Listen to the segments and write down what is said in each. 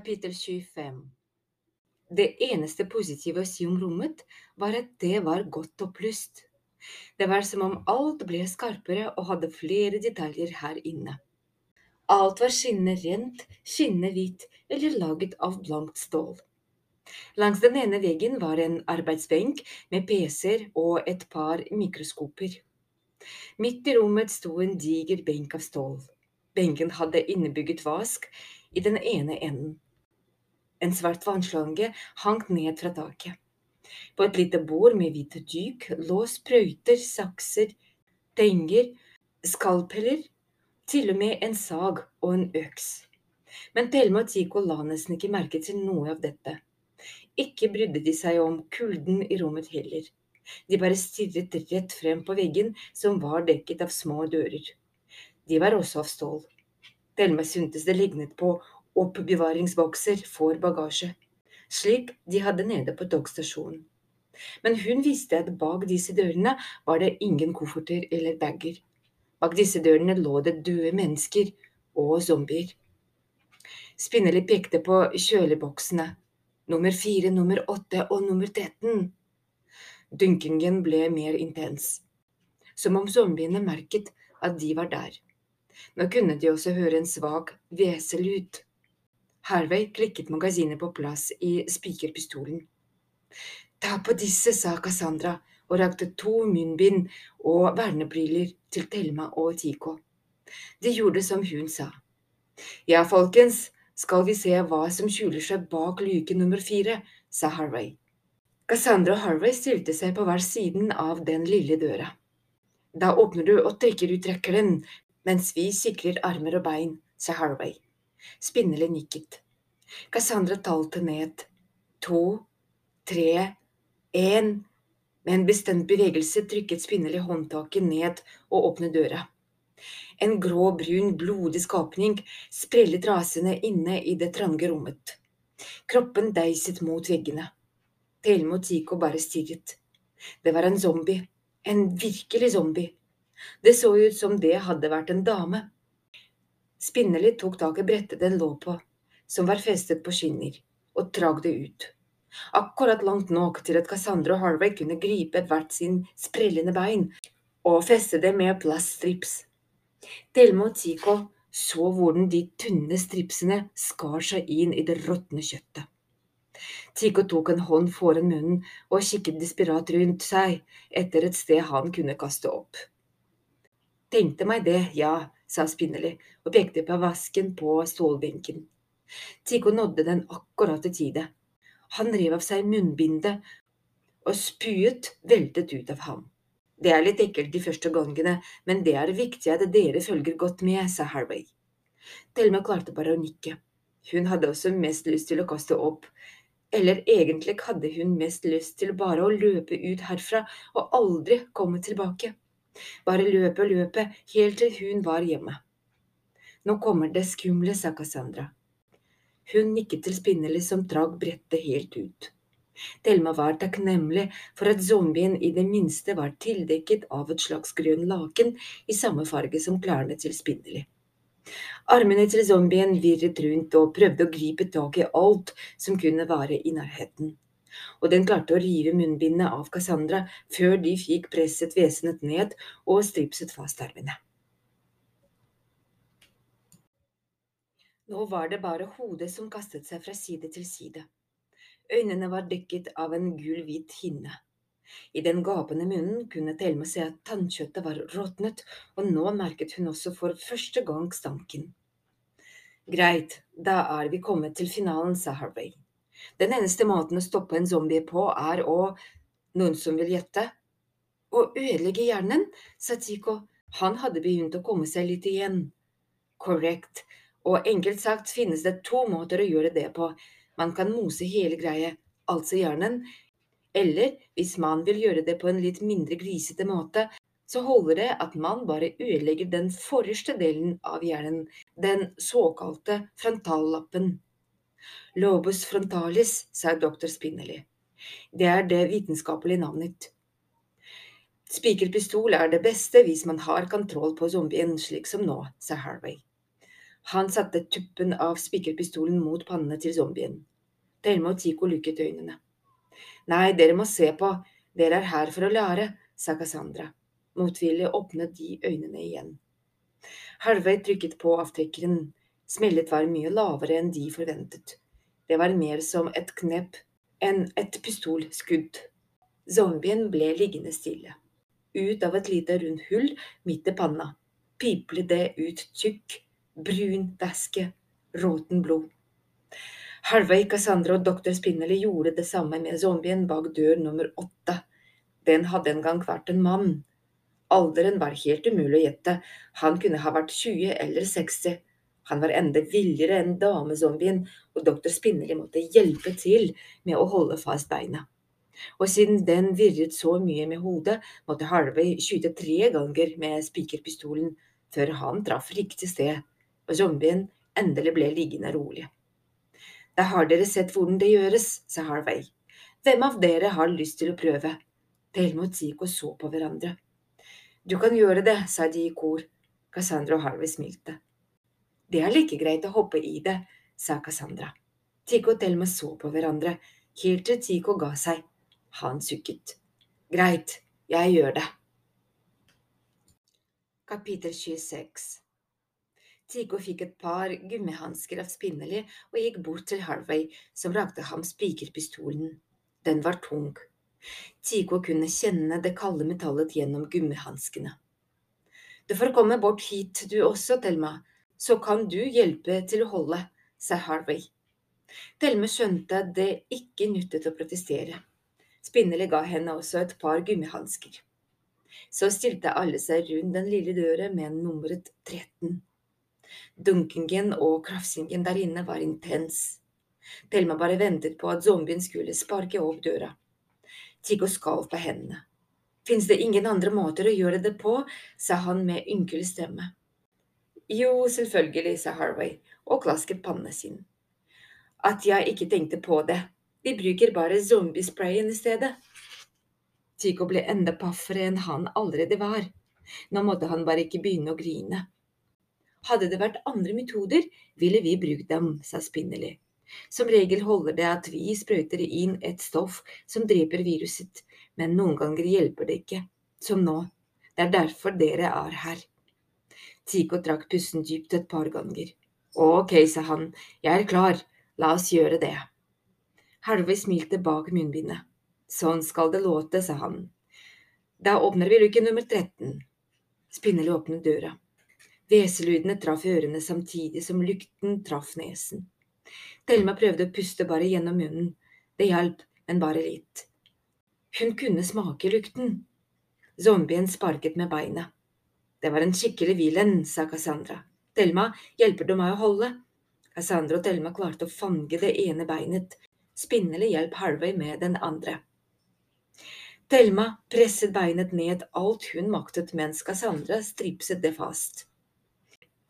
Kapittel 25 Det eneste positive å si om rommet var at det var godt opplyst. Det var som om alt ble skarpere og hadde flere detaljer her inne. Alt var skinnende rent, skinnende hvitt eller laget av blankt stål. Langs den ene veggen var en arbeidsbenk med pc-er og et par mikroskoper. Midt i rommet sto en diger benk av stål. Benken hadde innebygget vask i den ene enden. En svart vannslange hang ned fra taket. På et lite bord med hvite dyk lå sprøyter, sakser, tenger, skalpeller, til og med en sag og en øks. Men Thelma og Tico la nesten ikke merke til noe av dette. Ikke brydde de seg om kulden i rommet heller. De bare stirret rett frem på veggen, som var dekket av små dører. De var også av stål. Thelma syntes det lignet på oppbevaringsbokser for bagasje, slik de hadde nede på togstasjonen. Men hun visste at bak disse dørene var det ingen kofferter eller bager. Bak disse dørene lå det døde mennesker og zombier. Spinneli pekte på kjøleboksene, nummer fire, nummer åtte og nummer 13. Dynkingen ble mer intens, som om zombiene merket at de var der. Nå kunne de også høre en svak hveselyd. Harvey klikket magasinet på plass i spikerpistolen. Ta på disse, sa Cassandra og rakte to munnbind og vernebriller til Thelma og Tico. De gjorde som hun sa. Ja, folkens, skal vi se hva som skjuler seg bak luke nummer fire, sa Harvey. Cassandra og Harvey stilte seg på hver siden av den lille døra. Da åpner du og trekker ut trekkeren, mens vi sikrer armer og bein, sa Harvey. Spinnerlig nikket. Cassandra talte ned. To, tre, én. Med en bestemt bevegelse trykket Spinnerlig håndtaket ned og åpnet døra. En grå, brun, blodig skapning sprellet rasende inne i det trange rommet. Kroppen deiset mot veggene. Thelma og Tico bare stirret. Det var en zombie. En virkelig zombie. Det så ut som det hadde vært en dame. Spinnerlig tok tak i brettet den lå på, som var festet på skinner, og trakk det ut. Akkurat langt nok til at Cassandra og Harvey kunne gripe hvert sin sprellende bein og feste det med plaststrips. Delmo og Tico så hvordan de tynne stripsene skar seg inn i det råtne kjøttet. Tico tok en hånd foran munnen og kikket desperat rundt seg etter et sted han kunne kaste opp. Tenkte meg det, ja, sa Spinnerly og pekte på vasken på stålbenken. Tico nådde den akkurat i tide. Han rev av seg munnbindet, og spyet veltet ut av ham. Det er litt ekkelt de første gangene, men det er viktig at dere følger godt med, sa Harvey. Thelma klarte bare å nikke. Hun hadde også mest lyst til å kaste opp, eller egentlig hadde hun mest lyst til bare å løpe ut herfra og aldri komme tilbake. Bare løpe og løpe, helt til hun var hjemme. Nå kommer det skumle, sa Cassandra. Hun nikket til Spinnerly som drag brettet helt ut. Thelma var takknemlig for at zombien i det minste var tildekket av et slags grønn laken i samme farge som klærne til Spinnerly. Armene til zombien virret rundt og prøvde å gripe tak i alt som kunne være i nærheten og den klarte å rive munnbindet av Cassandra før de fikk presset vesenet ned og stripset fast armene. Nå var det bare hodet som kastet seg fra side til side. Øynene var dekket av en gul-hvit hinne. I den gapende munnen kunne Thelma se at tannkjøttet var råtnet, og nå merket hun også for første gang stanken. Greit, da er vi kommet til finalen, sa Harvey. Den eneste måten å stoppe en zombie på, er å… Noen som vil gjette? Å ødelegge hjernen, sa Tico. Han hadde begynt å komme seg litt igjen. Korrekt. Og enkelt sagt finnes det to måter å gjøre det på. Man kan mose hele greia, altså hjernen, eller hvis man vil gjøre det på en litt mindre grisete måte, så holder det at man bare ødelegger den forreste delen av hjernen, den såkalte frontallappen. Lobus frontalis, sa doktor Spinelli. Det er det vitenskapelige navnet. Spikerpistol er det beste hvis man har kontroll på zombien, slik som nå, sa Harvey. Han satte tuppen av spikerpistolen mot pannene til zombien. Thelma og Tico lukket øynene. Nei, dere må se på, dere er her for å lære, sa Cassandra. Motvillig åpnet de øynene igjen. Harvey trykket på avtrekkeren. Smellet var mye lavere enn de forventet. Det var mer som et knep enn et pistolskudd. Zombien ble liggende stille. Ut av et lite rundt hull midt i panna piplet det ut tykk, brun væske, råten blod. Harvey, Cassandra og doktor Spinelli gjorde det samme med zombien bak dør nummer åtte. Den hadde en gang vært en mann. Alderen var helt umulig å gjette, han kunne ha vært 20 eller 60. Han var enda villigere enn damezombien, og doktor Spinneli måtte hjelpe til med å holde fast beina og siden den virret så mye med hodet, måtte Harvey skyte tre ganger med spikerpistolen før han traff riktig sted, og zombien endelig ble liggende rolig. Da har dere sett hvordan det gjøres, sa Harvey. Hvem av dere har lyst til å prøve? Thelma og Zico så på hverandre. Du kan gjøre det, sa de i kor. Cassandra og Harvey smilte. Det er like greit å hoppe i det, sa Cassandra. Tico og Thelma så på hverandre, helt til Tico ga seg. Han sukket. Greit, jeg gjør det. Kapittel 26 Tico fikk et par gummihansker av Spinelli og gikk bort til Harvey, som rakte ham spikerpistolen. Den var tung. Tico kunne kjenne det kalde metallet gjennom gummihanskene. Du får komme bort hit du også, Thelma, så kan du hjelpe til å holde, sa Harvey. Thelme skjønte at det ikke nyttet å protestere. Spinnerli ga henne også et par gummihansker. Så stilte alle seg rundt den lille døra med nummeret 13. Dunkingen og krafsingen der inne var intens. Thelma bare ventet på at zombien skulle sparke opp døra. Tigo skalv på hendene. Fins det ingen andre måter å gjøre det på? sa han med ynkelig stemme. Jo, selvfølgelig, sa Harway og klasket pannen sin. At jeg ikke tenkte på det, de bruker bare zombiesprayen i stedet. Tycho ble enda paffere enn han allerede var. Nå måtte han bare ikke begynne å grine. Hadde det vært andre metoder, ville vi brukt dem, sa Spinnerly. Som regel holder det at vi sprøyter inn et stoff som dreper viruset, men noen ganger hjelper det ikke, som nå. Det er derfor dere er her. Tico trakk pusten dypt et par ganger. Ok, sa han, jeg er klar, la oss gjøre det. Halvøy smilte bak munnbindet. Sånn skal det låte, sa han. Da åpner vi luke nummer 13. Spinnerlig åpnet døra. Hveselydene traff ørene samtidig som lykten traff nesen. Thelma prøvde å puste bare gjennom munnen. Det hjalp, men bare litt. Hun kunne smake lukten. Zombien sparket med beina. Det var en skikkelig vilen, sa Cassandra. Thelma, hjelper du meg å holde? Cassandra og Thelma klarte å fange det ene beinet, Spinnelig hjelp Harvey med den andre. Thelma presset beinet ned alt hun maktet mens Cassandra stripset det fast.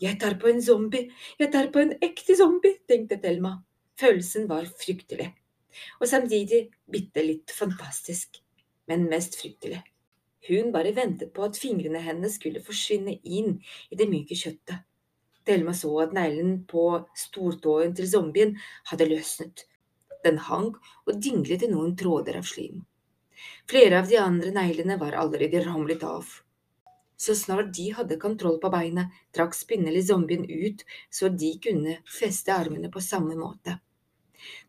Jeg tar på en zombie, jeg tar på en ekte zombie, tenkte Thelma. Følelsen var fryktelig, og samtidig bitte litt fantastisk, men mest fryktelig. Hun bare ventet på at fingrene hennes skulle forsvinne inn i det myke kjøttet. Thelma så at neglen på stortåen til zombien hadde løsnet, den hang og dinglet i noen tråder av slim. Flere av de andre neglene var allerede ramlet av. Så snart de hadde kontroll på beina, trakk spinnelig zombien ut så de kunne feste armene på samme måte.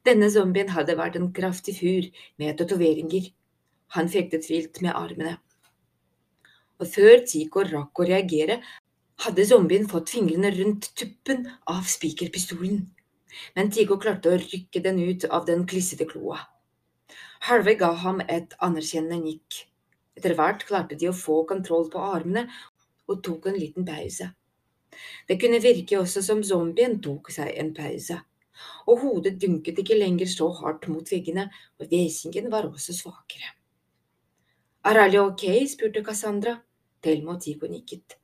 Denne zombien hadde vært en kraftig fyr med tatoveringer. Han fektet vilt med armene. Og før Tico rakk å reagere, hadde zombien fått fingrene rundt tuppen av spikerpistolen men Tico klarte å rykke den ut av den klissete kloa. Harvey ga ham et anerkjennende nikk. Etter hvert klarte de å få kontroll på armene og tok en liten pause. Det kunne virke også som zombien tok seg en pause, og hodet dunket ikke lenger så hardt mot veggene, og hvæsingen var også svakere. Er alle ok? spurte Cassandra. Thelma og Tico nikket.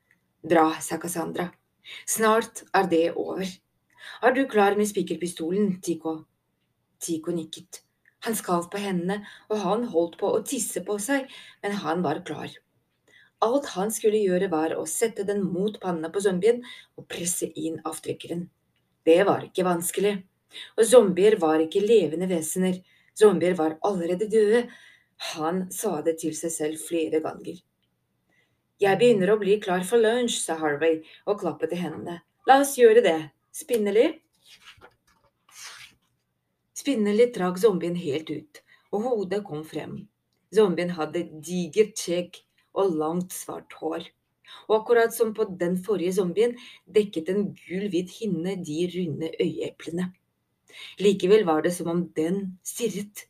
Bra, sa Cassandra. Snart er det over. Er du klar med spikerpistolen, Tico? Tico nikket. Han skalv på hendene, og han holdt på å tisse på seg, men han var klar. Alt han skulle gjøre, var å sette den mot panna på zombien og presse inn avtrykkeren. Det var ikke vanskelig. Og zombier var ikke levende vesener, zombier var allerede døde. Han sa det til seg selv flere ganger. Jeg begynner å bli klar for lunsj, sa Harvey og klappet i hendene. La oss gjøre det. Spinneli? Spinneli trakk zombien helt ut, og hodet kom frem. Zombien hadde digert skjegg og langt, svart hår. Og akkurat som på den forrige zombien dekket en gul-hvit hinne de runde øyeeplene. Likevel var det som om den stirret.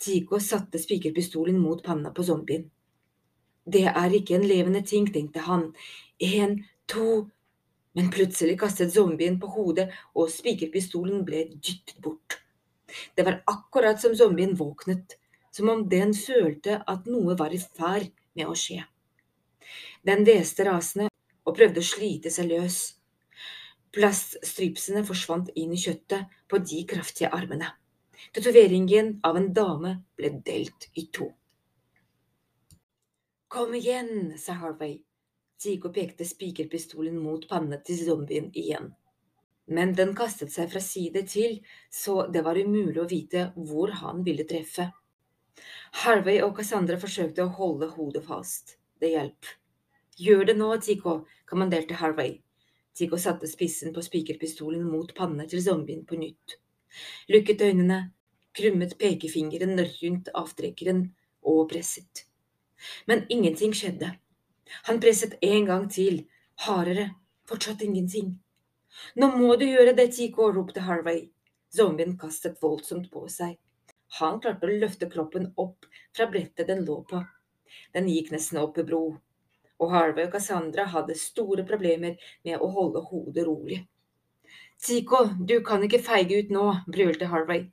Tico satte spikerpistolen mot panna på zombien. Det er ikke en levende ting, tenkte han. En, to… Men plutselig kastet zombien på hodet, og spikerpistolen ble dyttet bort. Det var akkurat som zombien våknet, som om den følte at noe var i ferd med å skje. Den hveste rasende og prøvde å slite seg løs. Plaststripsene forsvant inn i kjøttet på de kraftige armene. Tatoveringen av en dame ble delt i to. Kom igjen, sa Harvey. Tico pekte spikerpistolen mot pannen til zombien igjen. Men den kastet seg fra side til, så det var umulig å vite hvor han ville treffe. Harvey og Cassandra forsøkte å holde hodet fast. Det hjalp. Gjør det nå, Tico, kommanderte Harvey. Tico satte spissen på spikerpistolen mot pannen til zombien på nytt. Lukket øynene, krummet pekefingeren rundt avtrekkeren og presset. Men ingenting skjedde. Han presset en gang til, hardere, fortsatt ingenting. Nå må du gjøre det, Tico, ropte Harvey. Zombien kastet voldsomt på seg. Han klarte å løfte kroppen opp fra brettet den lå på. Den gikk nesten opp i bro, og Harvey og Cassandra hadde store problemer med å holde hodet rolig. Tico, du kan ikke feige ut nå, brølte Harvey.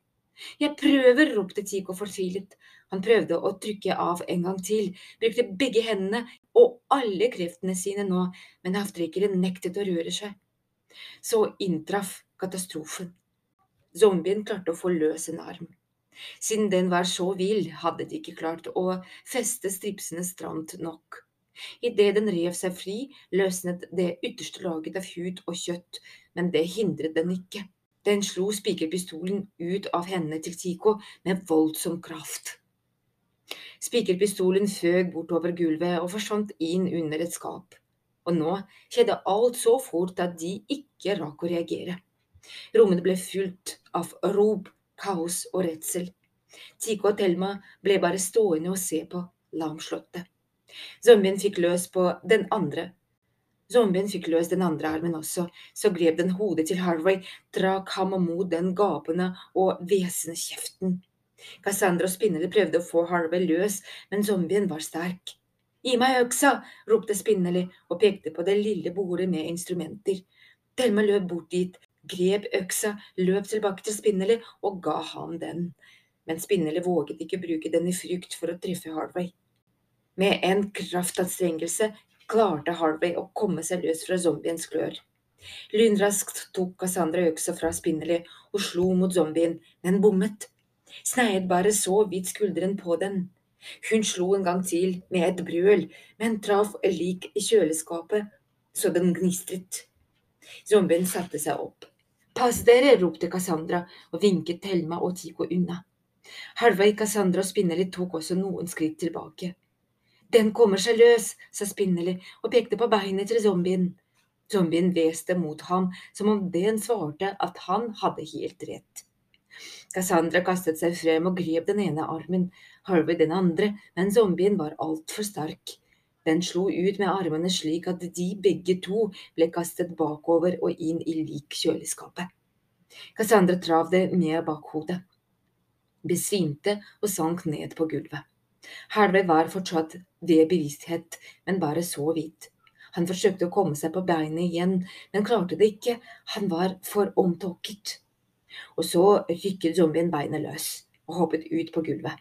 Jeg prøver, ropte Tico fortvilet. Han prøvde å trykke av en gang til, brukte begge hendene og alle kreftene sine nå, men avtrekkeren nektet å røre seg. Så inntraff katastrofen. Zombien klarte å få løs en arm. Siden den var så vill, hadde de ikke klart å feste stripsene stramt nok. Idet den rev seg fri, løsnet det ytterste laget av hud og kjøtt, men det hindret den ikke. Den slo spikerpistolen ut av hendene til Tico med voldsom kraft. Spikerpistolen føg bortover gulvet og forsvant inn under et skap. Og nå skjedde alt så fort at de ikke rakk å reagere. Rommene ble fylt av rop, kaos og redsel. Tico og Thelma ble bare stående og se på, lamslottet. Zombien fikk løs på den andre. Zombien fikk løs den andre armen også, så grep den hodet til Harvey, trakk ham mot den gapende og hvesende kjeften. Cassandra og Spinnerly prøvde å få Harvey løs, men zombien var sterk. Gi meg øksa! ropte Spinnerly og pekte på det lille bordet med instrumenter. Thelma løp bort dit, grep øksa, løp tilbake til Spinnerly og ga ham den, men Spinnerly våget ikke bruke den i frykt for å treffe Harvey. Med en kraftanstrengelse klarte Harvey å komme seg løs fra zombiens klør. Lynraskt tok Cassandra øksa fra Spinnerly og slo mot zombien, men bommet. Sneiet bare så vidt skulderen på den. Hun slo en gang til med et brøl, men traff lik i kjøleskapet, så den gnistret. Zombien satte seg opp. Pass dere, ropte Cassandra og vinket Thelma og Tico unna. Harvey, Cassandra og Spinnerly tok også noen skritt tilbake. Den kommer seg løs, sa Spinneli, og pekte på beinet til zombien. Zombien hveste mot ham som om den svarte at han hadde helt rett. Cassandra kastet seg frem og grep den ene armen, Harvey den andre, men zombien var altfor sterk. Den slo ut med armene slik at de begge to ble kastet bakover og inn i likkjøleskapet. Cassandra trav det med bakhodet, besvimte og sank ned på gulvet. Harvey var fortsatt ved bevissthet, men bare så vidt. Han forsøkte å komme seg på beina igjen, men klarte det ikke, han var for omtåket. Og så rykket zombien beinet løs og hoppet ut på gulvet.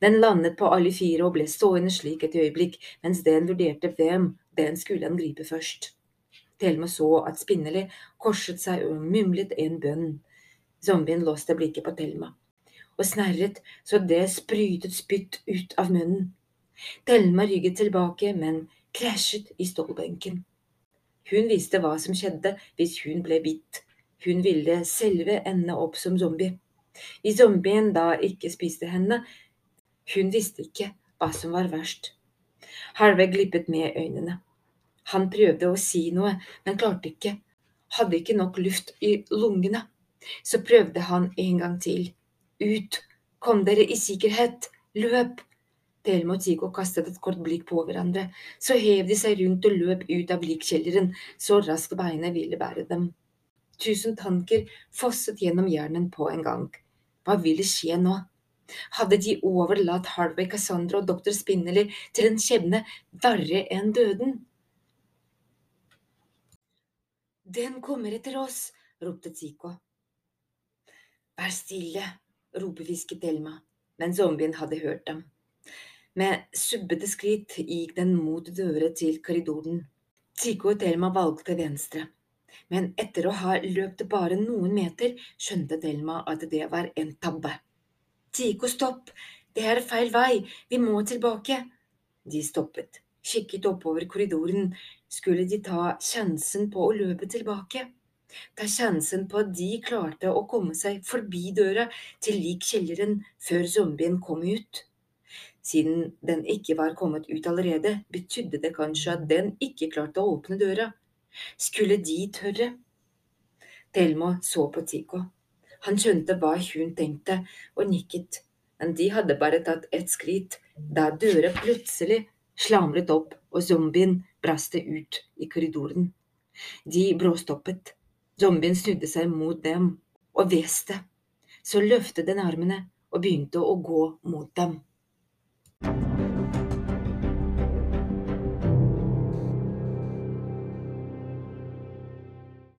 Den landet på alle fire og ble stående slik et øyeblikk mens den vurderte hvem den skulle angripe først. Thelma så at Spinneli korset seg og mumlet en bønn. Zombien låste blikket på Thelma og snerret så det sprytet spytt ut av munnen. Thelma rygget tilbake, men krasjet i stålbenken. Hun visste hva som skjedde hvis hun ble bitt. Hun ville selve ende opp som zombie. Hvis zombien da ikke spiste henne, hun visste ikke hva som var verst. Harvey glippet med øynene. Han prøvde å si noe, men klarte ikke, hadde ikke nok luft i lungene. Så prøvde han en gang til. Ut, kom dere i sikkerhet, løp! Thelma og Tico kastet et kort blikk på hverandre, så hev de seg rundt og løp ut av likkjelleren så raskt beina ville bære dem. Tusen tanker fosset gjennom hjernen på en gang. Hva ville skje nå? Hadde de overlatt Harvey, Cassandra og doktor Spinnerly til en skjebne verre enn døden? Den kommer etter oss, ropte Tico. Vær stille, ropehvisket Thelma, men zombien hadde hørt dem. Med subbete skritt gikk den mot døra til korridoren. Tico og Thelma valgte venstre, men etter å ha løpt bare noen meter, skjønte Thelma at det var en tabbe. Tico, stopp, det er feil vei, vi må tilbake. De stoppet, kikket oppover korridoren, skulle de ta sjansen på å løpe tilbake? Ta sjansen på at de klarte å komme seg forbi døra til likkjelleren før zombien kom ut? Siden den ikke var kommet ut allerede, betydde det kanskje at den ikke klarte å åpne døra. Skulle de tørre? Thelma så på Tico. Han skjønte hva hun tenkte, og nikket, men de hadde bare tatt et skritt da døra plutselig slamret opp og zombien braste ut i korridoren. De bråstoppet. Zombien snudde seg mot dem og hveste. Så løftet den armene og begynte å gå mot dem.